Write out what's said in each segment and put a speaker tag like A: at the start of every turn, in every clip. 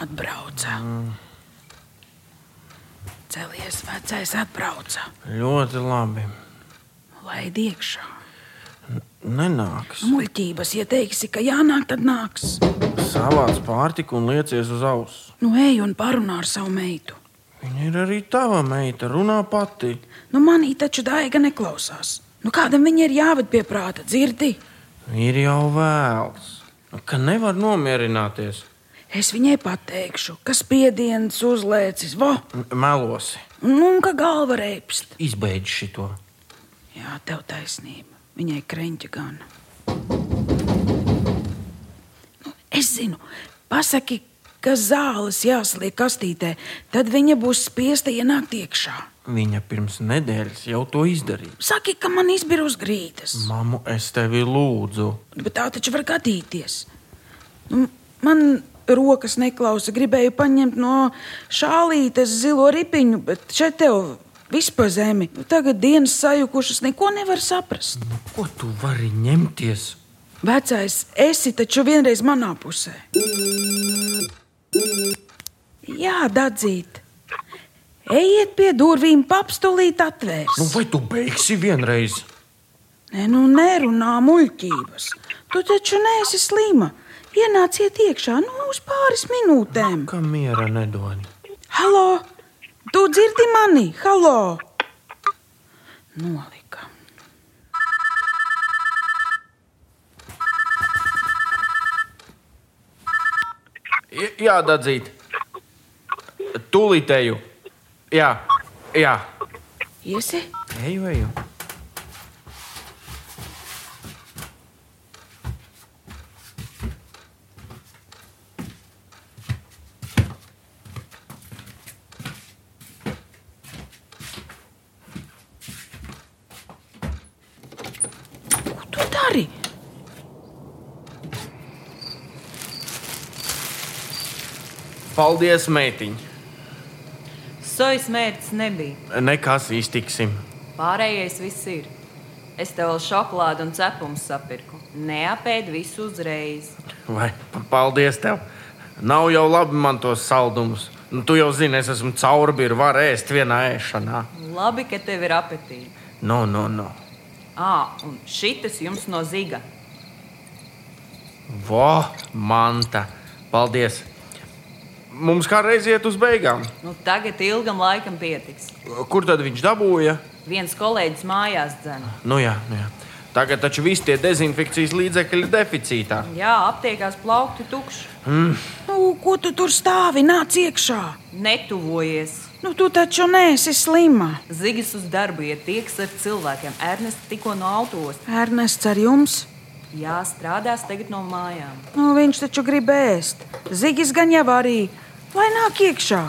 A: Atbrauca. Celies, vecais atbrauca.
B: Ļoti labi.
A: Laid iekšā.
B: Nenāks.
A: Muļķības, ja teiksi, ka jānāk, tad nāks.
B: Savāc pārtiku un liecies uz auss.
A: Nu, ej un parunā ar savu meitu.
B: Viņa ir arī tava meita, runā pati.
A: Nu, manī taču daiga neklausās. Nu, kādam viņa ir jāved pie prāta, dzirdi?
B: Ir jau vēls, ka nevar nomierināties.
A: Es viņai pateikšu, ka spiediens uzlēcis, vo,
B: Melosi.
A: nu, un ka galva reipst.
B: Izbeidz šito.
A: Jā, tev taisnība. Viņai kreņķa gan. Nu, es zinu, pasaki, ka zāles jāsliek kastītē, tad viņa būs spiesta ienākt iekšā.
B: Viņa pirms nedēļas jau to izdarīja.
A: Saki, ka man izbir uz grīdas,
B: Mamu, es tevi lūdzu.
A: bet tā taču var gadīties. Nu, man rokas neklausa, gribēju paņemt no šālītes zilo ripiņu, bet šeit tev viss pa zemi. Nu, tagad dienas sajukušas, neko nevar saprast.
B: Ko tu vari ņemties?
A: Vecais, esi taču vienreiz manā pusē. Jā, dadzīt. Ejiet pie durvīm, papstulīt atvērs.
B: Nu, vai tu beigsi vienreiz?
A: Nē, nu nerunā muļķības. Tu taču neesi slima. Ienāciet iekšā, nu uz pāris minūtēm.
B: Kā miera nedod?
A: Halo! Tu dzirdi mani? Halo! Nolika.
B: J- Jā, dadzīt. Tūlītēju. Jā, jā.
A: Iesi?
B: Eju, eju.
A: Dari?
B: Paldies, meitiņ.
C: Sojas mērķis nebija.
B: Nekas iztiksim.
C: Pārējais viss ir. Es tev vēl šokolādi un cepumus sapirku. Neapēd visu uzreiz.
B: Vai pa- paldies tev. Nav jau labi man tos saldumus. Nu, tu jau zini, es esmu caurbīrs, var ēst vienā ēšanā.
C: Labi, ka tev ir apetīte.
B: No, no, no.
C: Ah, un šitas jums no ziga.
B: Vo, manta. Paldies. Mums kā reiz iet uz beigām.
C: Nu, tagad ilgam laikam pietiks.
B: Kur tad viņš dabūja?
C: Viens kolēģis mājās dzēna.
B: Nu jā, nu jā. Tagad taču visi tie dezinfekcijas līdzekļi ir deficītā.
C: Jā, aptiekās plaukti tukši.
A: Nu, ko tu tur stāvi? Nāc iekšā!
C: Netuvojies.
A: Nu, tu taču neesi slima.
C: Zigis uz darbu iet tieks ar cilvēkiem. Ernests tikko no autos.
A: Ernests ar jums?
C: Jā, strādās tagad no mājām.
A: Nu, viņš taču grib ēst. Zigis gan jau arī. Lai nāk iekšā.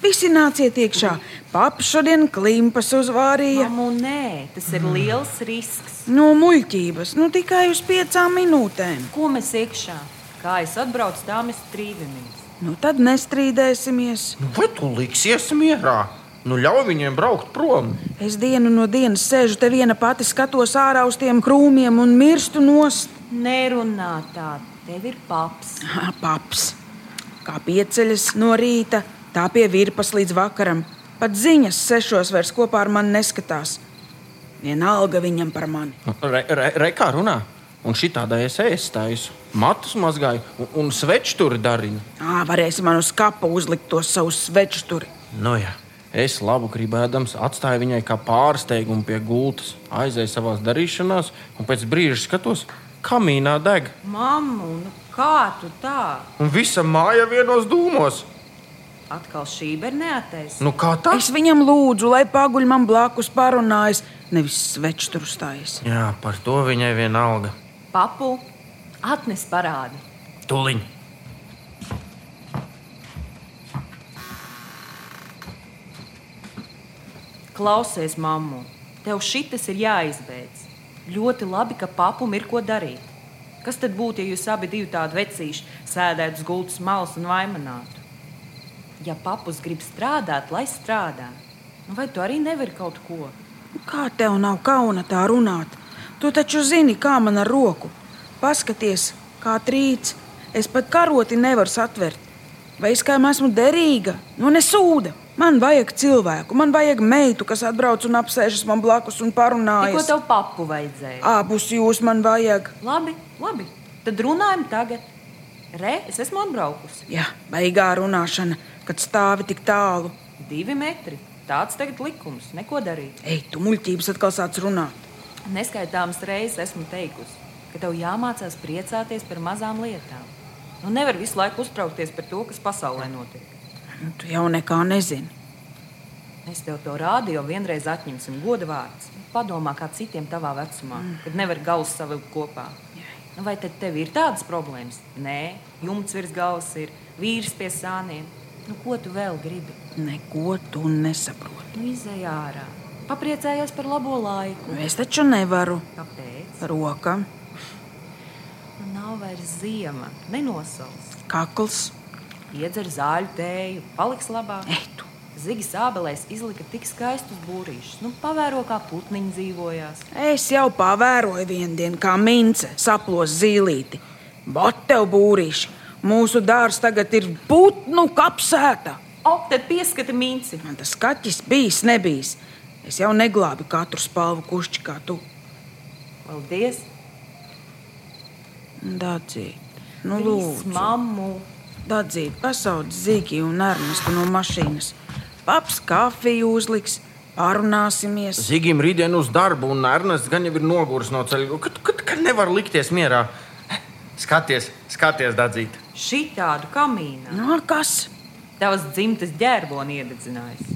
A: Visi nāciet iekšā. Papa šodien klimpas uzvārīja.
C: Mamu, nē, tas ir liels risks.
A: No muļķības, nu tikai uz piecām minūtēm.
C: Ko mēs iekšā? Kā es atbraucu, tā mēs strīdamies.
A: Nu, tad nestrīdēsimies.
B: Nu, vai tu liksies mierā? Nu, ļauj viņiem braukt prom.
A: Es dienu no dienas sēžu te viena pati, skatos ārā uz tiem krūmiem un mirstu nost.
C: Nerunā tā, tev ir paps.
A: Ha, Paps. Kā pieceļas no rīta, tā pie virpas līdz vakaram. Pat ziņas sešos vairs kopā ar mani neskatās. Vienalga viņam par mani.
B: Re, re, re kā runā? Un šī tāda es ēstāju. Matus mazgāju un, un sveču tur darīju.
A: Ā, varēsi man uz kapa uzlikt to savu sveču tur.
B: Nu, jā. Es labu gribēdams atstāju viņai kā pārsteigumu pie gultas, aizēju savā darīšanās, un pēc brīža skatos, kamīnā deg.
C: Mammu, nu kā tu tā?
B: Un visa māja vienos dūmos.
C: Atkal šī ir neateis.
B: Nu, kā tas?
A: Es viņam lūdzu, lai paguļ man blakus parunājas, nevis svečs tur stājas.
B: Jā, par to viņai vienalga.
C: Papu, atnes parādi.
B: Tuliņ.
C: Klausies, mammu, tev šitas ir jāizbeidz. Ļoti labi, ka papum ir ko darīt. Kas tad būtu, ja jūs abi divi tādi vecīši sēdētu uz gultas malas un vaimanātu? Ja papus grib strādāt, lai strādā, nu vai tu arī nevari kaut ko?
A: Kā tev nav kauna tā runāt? Tu taču zini, kā man ar roku. Paskaties, kā trīc. Es pat karoti nevaru satvert. Vai es kā esmu derīga? Nu, nesūda. Man vajag cilvēku, man vajag meitu, kas atbrauc un apsēžas man blakus un
C: Ko
A: parunājas.
C: tev papu vajadzēja?
A: Abus jūs man vajag.
C: Labi, labi. Tad runājam tagad. Re, es esmu atbraukusi.
A: Jā, beigā runāšana, kad stāvi tik tālu.
C: Divi metri. Tāds tagad likums. Neko darīt.
A: Ej, tu muļķības atkal sāc runāt.
C: Neskaitāmas reizes esmu teikusi, ka tev jāmācās priecāties par mazām lietām. Nu, nevar visu laiku uztraukties par to, kas pasaulē notiek.
A: Nu, tu jau nekā nezini.
C: Es tev to rādu, jau vienreiz atņemsim goda vārds. Padomā, kā citiem tavā vecumā, mm. kad nevar galvas savilkt kopā. Nu, vai tad tev ir tādas problēmas? Nē, jumts virs galvas ir, vīrs pie sāniem. Nu, ko tu vēl gribi?
A: Neko tu nesaproti.
C: Nu, izej ārā. Papriecājies par labo laiku.
A: Es taču nevaru.
C: Kāpēc?
A: Roka,
C: Nu, nav vairs ziema, nenosals.
A: kakls,
C: Iedzer zāļu tēju, paliks labāk.
A: ej tu.
C: Zigis Ābelēs izlika tik skaistus būrīšus. Nu, pavēro, kā putniņi dzīvojās.
A: Es jau pavēroju vienu dienu, kā mince saplos zīlīti. Bet tev būrīši, mūsu dārzs tagad ir putnu kapsēta.
C: O, tad pieskati mīnci.
A: Man tas kaķis bijis, nebijis. Es jau neglābu katru spalvu kušķi kā tu.
C: Paldies!
A: Dādzīt, nu
C: Viss,
A: lūdzu.
C: mammu!
A: Dādzīt, pasauc Zigi un Ernestu no mašīnas. Paps kafiju uzliks, parunāsimies.
B: Zigim rītdien uz darbu, un Ernests gan jau ir noguris no ceļa. Kad, kad, kad nevar likties mierā? Skaties, skaties, dadzīt.
C: Šī tādu kamīnu.
A: No Nu, kas?
C: Tavs dzimtas ģērboni iededzinājis.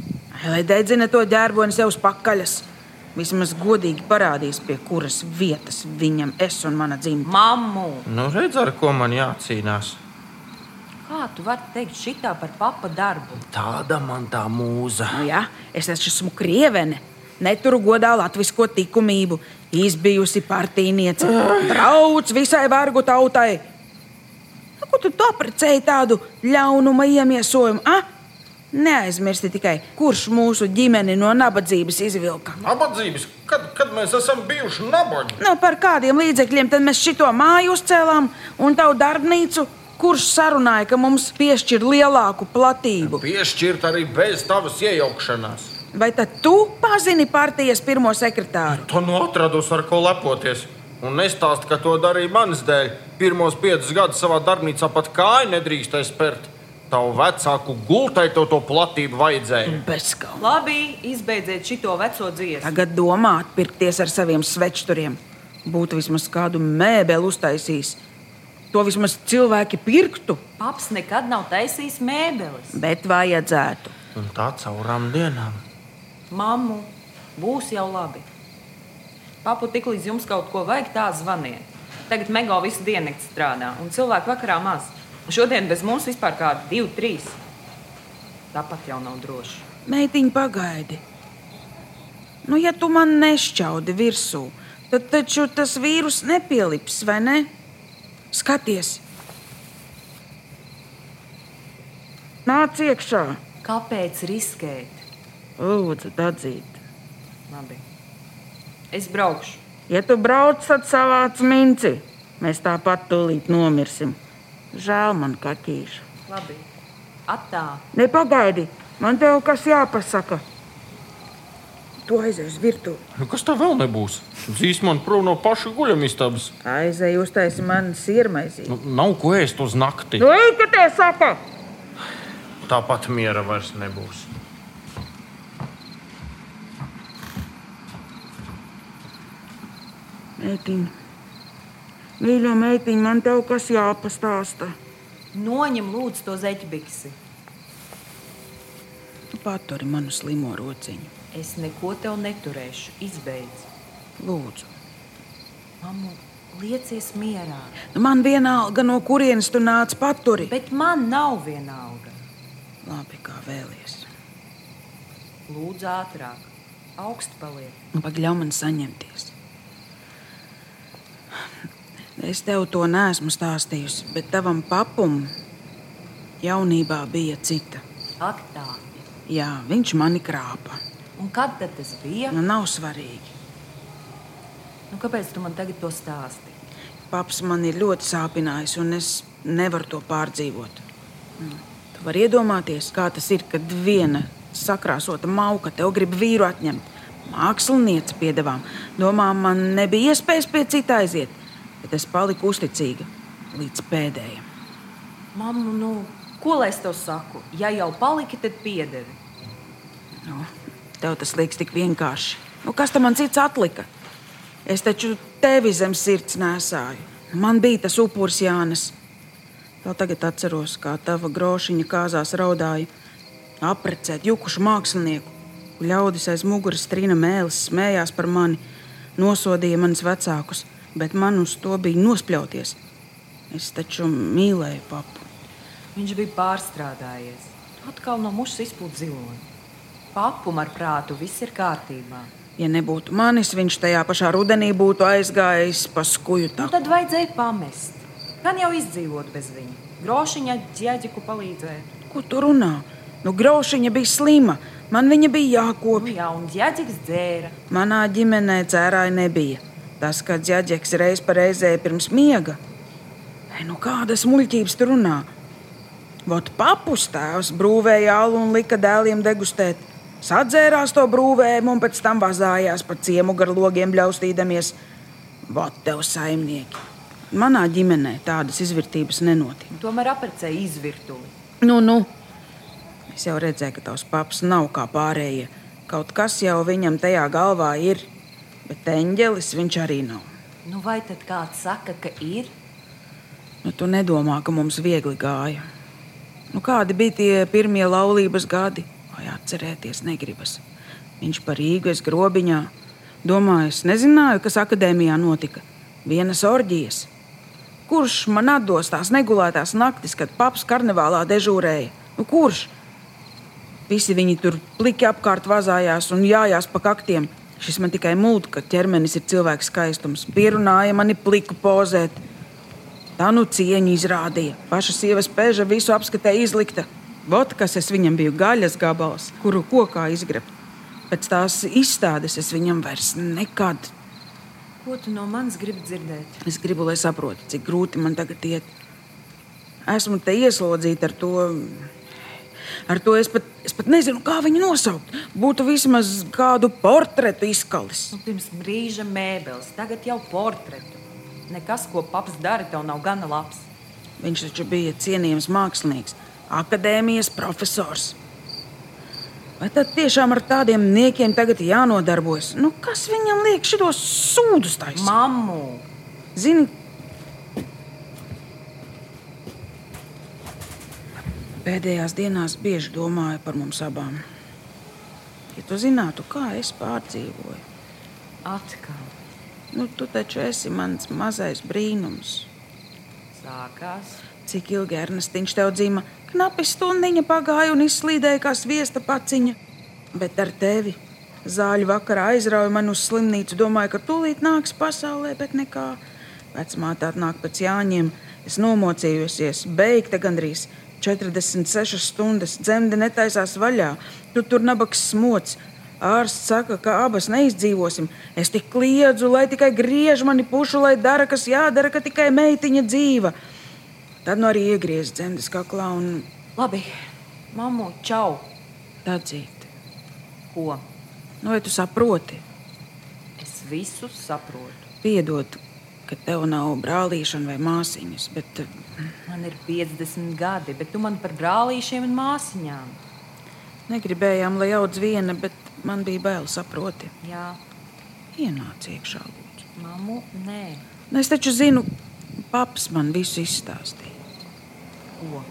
A: Lai dedzina to ģērboni sev uz pakaļas. Vismaz godīgi parādīs, pie kuras vietas viņam es un mana dzimta.
C: Mammu!
B: Nu, redz, ar ko man jācīnās.
C: Kā tu vari teikt šitā par papa darbu?
B: Tāda man tā mūza.
A: Nu, jā, es esmu krievene. Neturu godā latvisko likumību, izbijusi partijniece, draugs visai vergu tautai. Ko tu to precēji tādu ļaunuma iemiesojumu? A? Neaizmirsti tikai, kurš mūsu ģimeni no nabadzības izvilka.
B: Nabadzības, kad, kad mēs esam bijuši nabagi?
A: Nu, par kādiem līdzekļiem tad mēs šito māju uzcēlām un tavu darbnīcu? Kurš sarunāja, ka mums piešķir lielāku platību?
B: Piešķirt arī bez tavas iejaukšanās.
A: Vai tad tu pazini partijas pirmo sekretāru?
B: Tu nu atradusi ar ko lepoties. Un nestāst, ka to darīja manis dēļ. Pirmos piecus gadus savā darbnīcā pat kāju nedrīkstēja spērt. Tavu vecāku gultai to, to platību vajadzēja.
A: Bezskauni.
C: Labi, izbeidziet šito veco dziesmu.
A: Tagad domā atpirkties ar saviem svečturiem. Būtu vismaz kādu mēbeli uztaisījis. To vismaz cilvēki pirktu,
C: Paps nekad nav taisījis mēbeles.
A: bet vajadzētu.
B: Un tā caurām dienām.
C: Mammu, būs jau labi. Papu tik līdz jums kaut ko vajag, tā zvaniet. Tagad Mego visu dienu strādā, un cilvēku vakarā maz. Šodien bez mums vispār kādi divi, trīs. Tāpat jau nav droši.
A: Meitiņa, pagaidi. Nu, ja tu man nešķaudi virsū, tad taču tas vīrus nepielips, vai ne? Skaties! Nāc iekšā!
C: Kāpēc riskēt?
A: Lūdzu, atzīt!
C: Labi. Es braukšu.
A: Ja tu brauc, tad savāc minci. Mēs tāpat tūlīt nomirsim. Žēl man kaķīšu.
C: Labi. Attā.
A: Nepagaidi, man tev kas jāpasaka. Tu aizej uz virtuvi.
B: Nu, kas tā vēl nebūs? Dzīs man prom no paša guļamistabas.
A: Aizej uztaisi man sirmaizī.
B: Nu, nav ko ēst uz nakti.
A: Nu, ej, ka te saka!
B: Tāpat miera vairs nebūs.
A: Mētiņ, Mīļo meitiņa, man tev kas jāpastāsta.
C: Noņem lūdzu to zeķbiksi.
A: Tu paturi manu slimo rociņu.
C: Es neko tev neturēšu. Izbeidz.
A: Lūdzu.
C: Mammu, liecies mierā.
A: Nu, man vienalga, no kurienes tu nāc paturi.
C: Bet man nav vienalga.
A: Labi, kā vēlies.
C: Lūdzu, ātrāk. Augsts paliek.
A: Nu, Pagaļau man saņemties. Es tev to neesmu stāstījusi, bet tavam papum jaunībā bija cita.
C: Ak, tā.
A: Jā, viņš mani krāpa.
C: Un kad tas bija?
A: Nu, nav svarīgi.
C: Nu, kāpēc tu man tagad to stāsti?
A: Paps man ir ļoti sāpinājis, un es nevaru to pārdzīvot. Mm. Tu vari iedomāties, kā tas ir, kad viena sakrāsota mauka tev grib vīru atņemt. Māksliniece piedāvām. Domā, man nebija iespējas pie cita aiziet, bet es paliku uzticīga līdz pēdējiem.
C: Mamma, nu, ko lai es tev saku? Ja jau paliki, tad piedevi.
A: Nu, tev tas liekas tik vienkārši. Nu, kas tam man cits atlika? Es taču tevi zem sirds nesāju. Man bija tas upuris Jānis. Vēl tagad atceros, kā tava grošiņa kāzās raudāja, aprecēt jukušu mākslinieku. Ļaudis aiz muguras trīna mēlis, smējās par mani, nosodīja manis vecākus, bet man uz to bija nospļauties. Es taču mīlēju papu.
C: Viņš bija pārstrādājies. Atkal no mušas izpūta ziloni. Papum ar prātu viss ir kārtībā.
A: Ja nebūtu manis, viņš tajā pašā rudenī būtu aizgājis pa skuju
C: Nu, tad vajadzēja pamest. Gan jau izdzīvot bez viņa. Grošiņa ģēģiku palīdzēt.
A: Ko tu runā? Nu, graušiņa bija slima, man viņa bija
C: Nu,
A: jākopja.
C: jā, un ģēģiks dzēra.
A: Manā ģimenē dzērāja nebija. Tas, ka ģēģeks reiz reizē pirms miega. Ei, nu kādas muļķības tur runā? Vot papus tēvs brūvēja alu un lika dēliem degustēt. Sadzērās to brūvējumu un pēc tam vazājās pa ciemu gar logiem bļaustīdamies. Vot tev saimnieki. Manā ģimenē tādas izvērtības nenotika.
C: Tomēr aprecēja izvirtuli.
A: Nu, nu. Es jau redzēju, ka tavs paps nav kā pārējie. Kaut kas jau viņam tajā galvā ir, bet eņģelis viņš arī nav.
C: Nu, vai tad kāds saka, ka ir?
A: Nu, tu nedomā, ka mums viegli gāja. Nu, kādi bija tie pirmie laulības gadi? Vai atcerēties negribas? Viņš par Rīgu, es grobiņā. Domāju, es nezināju, kas akadēmijā notika. Vienas orģijas. Kurš man atdos tās negulētās naktis, kad paps karnevālā dežūrēja? Nu, kurš? Visi viņi tur pliki apkārt vazājās un jājās pa kaktiem. Šis man tikai mūžs, ka ķermenis ir cilvēks skaistums. Pierunāja mani pliku pozēt. Tā nu cieņu izrādīja. Paša sievas pēža visu apskatēja izlikta. Vot kas es viņam biju gaļas gabals, kuru kokā izgrebt. Pēc tās izstādes es viņam vairs nekad.
C: Ko tu no manis gribi dzirdēt?
A: Es gribu, lai saprotu, cik grūti man tagad iet. Esmu te ieslodzīta ar to. Ar to es pat, es pat nezinu, kā viņu nosaukt. Būtu vismaz kādu portretu izkalis.
C: Nu, pirms brīža mēbeles, tagad jau portretu. Nekas, ko paps dara, tev nav gana labs.
A: Viņš taču bija cienījams mākslinieks, akadēmijas profesors. Vai tad tiešām ar tādiem niekiem tagad jānodarbojas? Nu, kas viņam liek šitos sūdus taisīt?
C: Mammu!
A: Zini, pēdējās dienās bieži domāju par mums abām. Ja tu zinātu, kā es pārdzīvoju,
C: Atkal
A: nu, tu taču esi mans mazais brīnums.
C: sākās.
A: Cik ilgi Ernestīns tev dzima? Knapi stundiņa pagāja un izslīdēja kā sviesta paciņa. Bet ar tevi zāļu vakarā aizrauja man uz slimnīcu. Domāju, ka tūlīt nāks pasaulē, bet nekā. Vecmāte atnāk pēc jāņiem. Es nomocījusies, beigta gandrīz 46 stundas. Dzemde netaisās vaļā. Tu tur nabaks smots. Ārsts saka, ka abas neizdzīvosim. Es tik kliedzu, lai tikai griež mani pušu, lai dara, kas jādara, ka tikai meitiņa dzīva. Tad nu arī iegriez dzemdes kaklā un
C: Labi, mammu, čau!
A: atzīt.
C: Ko?
A: Nu, vai tu saproti?
C: Es visu saprotu.
A: Piedod, ka tev nav brālīšana vai māsīņas, bet eh,
C: Man ir 50 gadi, bet tu man par brālīšiem un māsiņām.
A: negribējām, lai audz viena, bet man bija bail saproti.
C: Jā,
A: Ienāc iekšā, lūdzu.
C: mammu, nē.
A: Nu, Es taču zinu, Paps man visu izstāstīja.
C: Ko?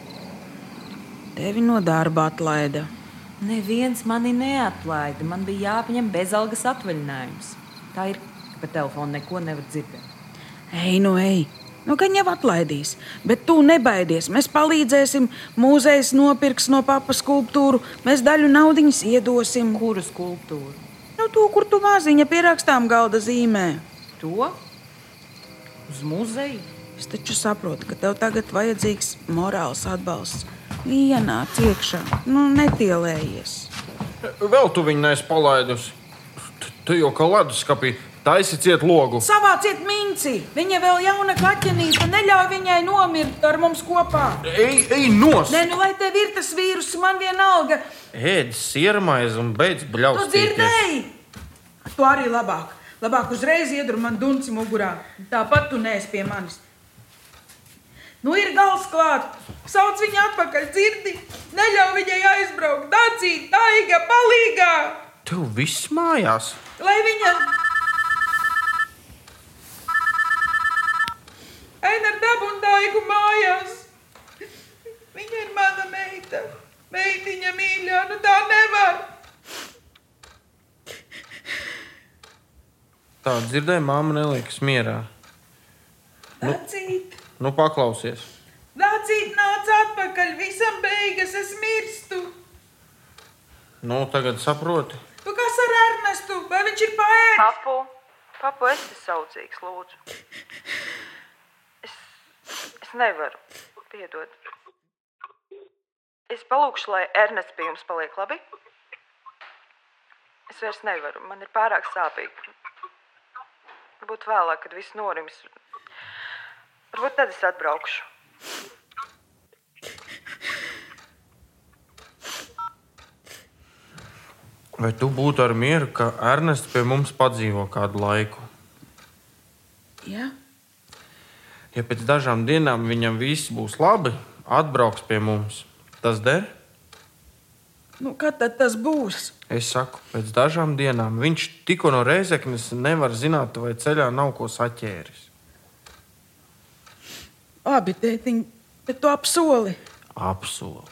A: Tevi no darba atlaida.
C: Neviens mani neatlaida. Man bija jāpaņem bezalgas atvaļinājums. Tā ir, ka pa telefonu neko nevar dzirdēt.
A: Ej, nu ej! Nu, gan jau atlaidīs, bet tu nebaidies. Mēs palīdzēsim, mūzejs nopirks no papas skulptūru, mēs daļu naudiņas iedosim.
C: Kuru skulptūru?
A: Nu, to, kur tu maziņa pierakstām galda zīmē.
C: To? Uz muzeju?
A: Es taču saprotu, ka tev tagad vajadzīgs morāls atbalsts. Ienāc iekšā, nu netielējies.
B: Vēl tu viņu neesi palaidusi. Tu- Tu jau kā leduskapī taisi ciet logu.
A: Savāciet minci! Viņa vēl jauna kaķenīte, neļauj viņai nomirt ar mums kopā.
B: Ej, ej, nos!
A: Nē, nu lai tev ir tas vīrus, man vienalga.
B: Ēd siermaizi un beidz
A: Tu
B: bļaustīties.
A: dzirdēji? Tu arī labāk. Labāk uzreiz iedru man dunci mugurā. Tāpat tu neesi pie manis. Nu ir gals klāt. Sauc viņu atpakaļ, dzirdi. Neļauj viņai aizbraukt. Dācīt, taiga, palīgā.
B: Tev viss mājās.
A: Lai viņa. Aina ar dabu un daigu mājās. Viņa ir mana meita. Meitiņa mīļā, nu tā nevar.
B: Tā dzirdēja, māma neliekas mierā.
A: Dācīt,
B: Nu, paklausies.
A: dācīt, nāc atpakaļ. Visam beigas, es mirstu.
B: Nu, tagad saproti.
A: Tu kas ar Ernestu? Vai viņš ir paēdis?
C: Papu, papu, es esmu saucīgs, lūdzu. Es, es nevaru. Piedod. Es palūkšu, lai Ernests pie jums paliek labi. Es vairs nevaru. Man ir pārāk sāpīgi. Varbūt vēlāk, kad viss norims. Varbūt tad es atbraukšu.
B: Vai tu būtu ar mieru, ka Ernests pie mums padzīvo kādu laiku?
A: Jā,
B: Ja pēc dažām dienām viņam viss būs labi, atbrauks pie mums. Tas der?
A: nu kad tad tas būs?
B: Es saku, pēc dažām dienām viņš tikko no reizeknes nevar zināt, vai ceļā nav ko saķēris.
A: Abi tētiņi, bet tu apsoli.
B: Apsolu.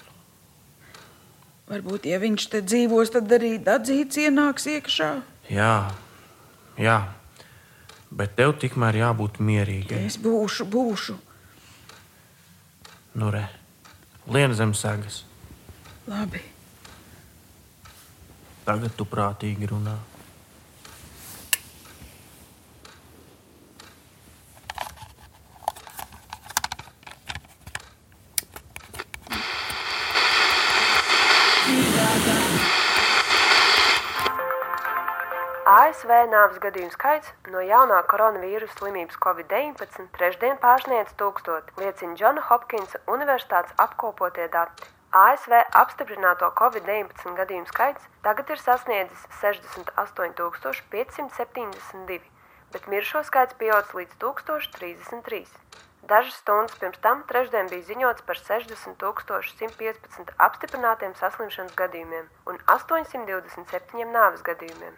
A: Varbūt, ja viņš te dzīvos, tad arī dadzīts ienāks iekšā.
B: Jā, jā. Bet tev tikmēr jābūt mierīgai.
A: Es būšu, būšu.
B: Nu, re, lien zem segas.
A: Labi.
B: Tagad tu prātīgi runā.
D: ASV nāves gadījumu skaits no jaunā koronavīrusa slimības Covid-19 trešdien pārsniedz tūkstoti, liecina Džona Hopkinsa Universitātes apkopotie dati. ASV apstiprināto Covid-19 gadījumu skaits tagad ir sasniedzis 68,572, bet mirušo skaits pieaudzis līdz 1033. Dažas stundas pirms tam trešdien bija ziņots par 60,115 apstiprinātiem saslimšanas gadījumiem un 827 nāves gadījumiem.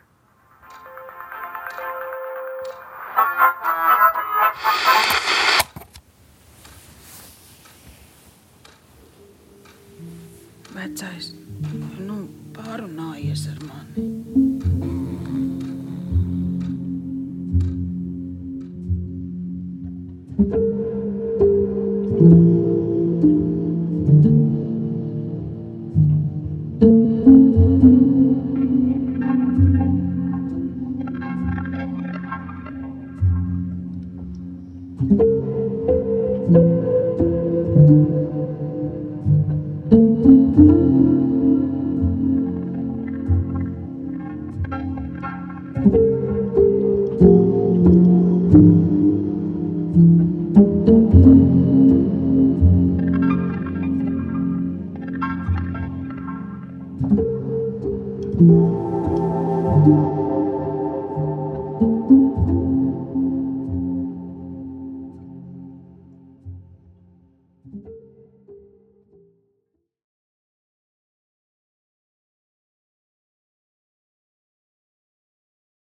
A: Vecais, nu, pārunājies ar mani.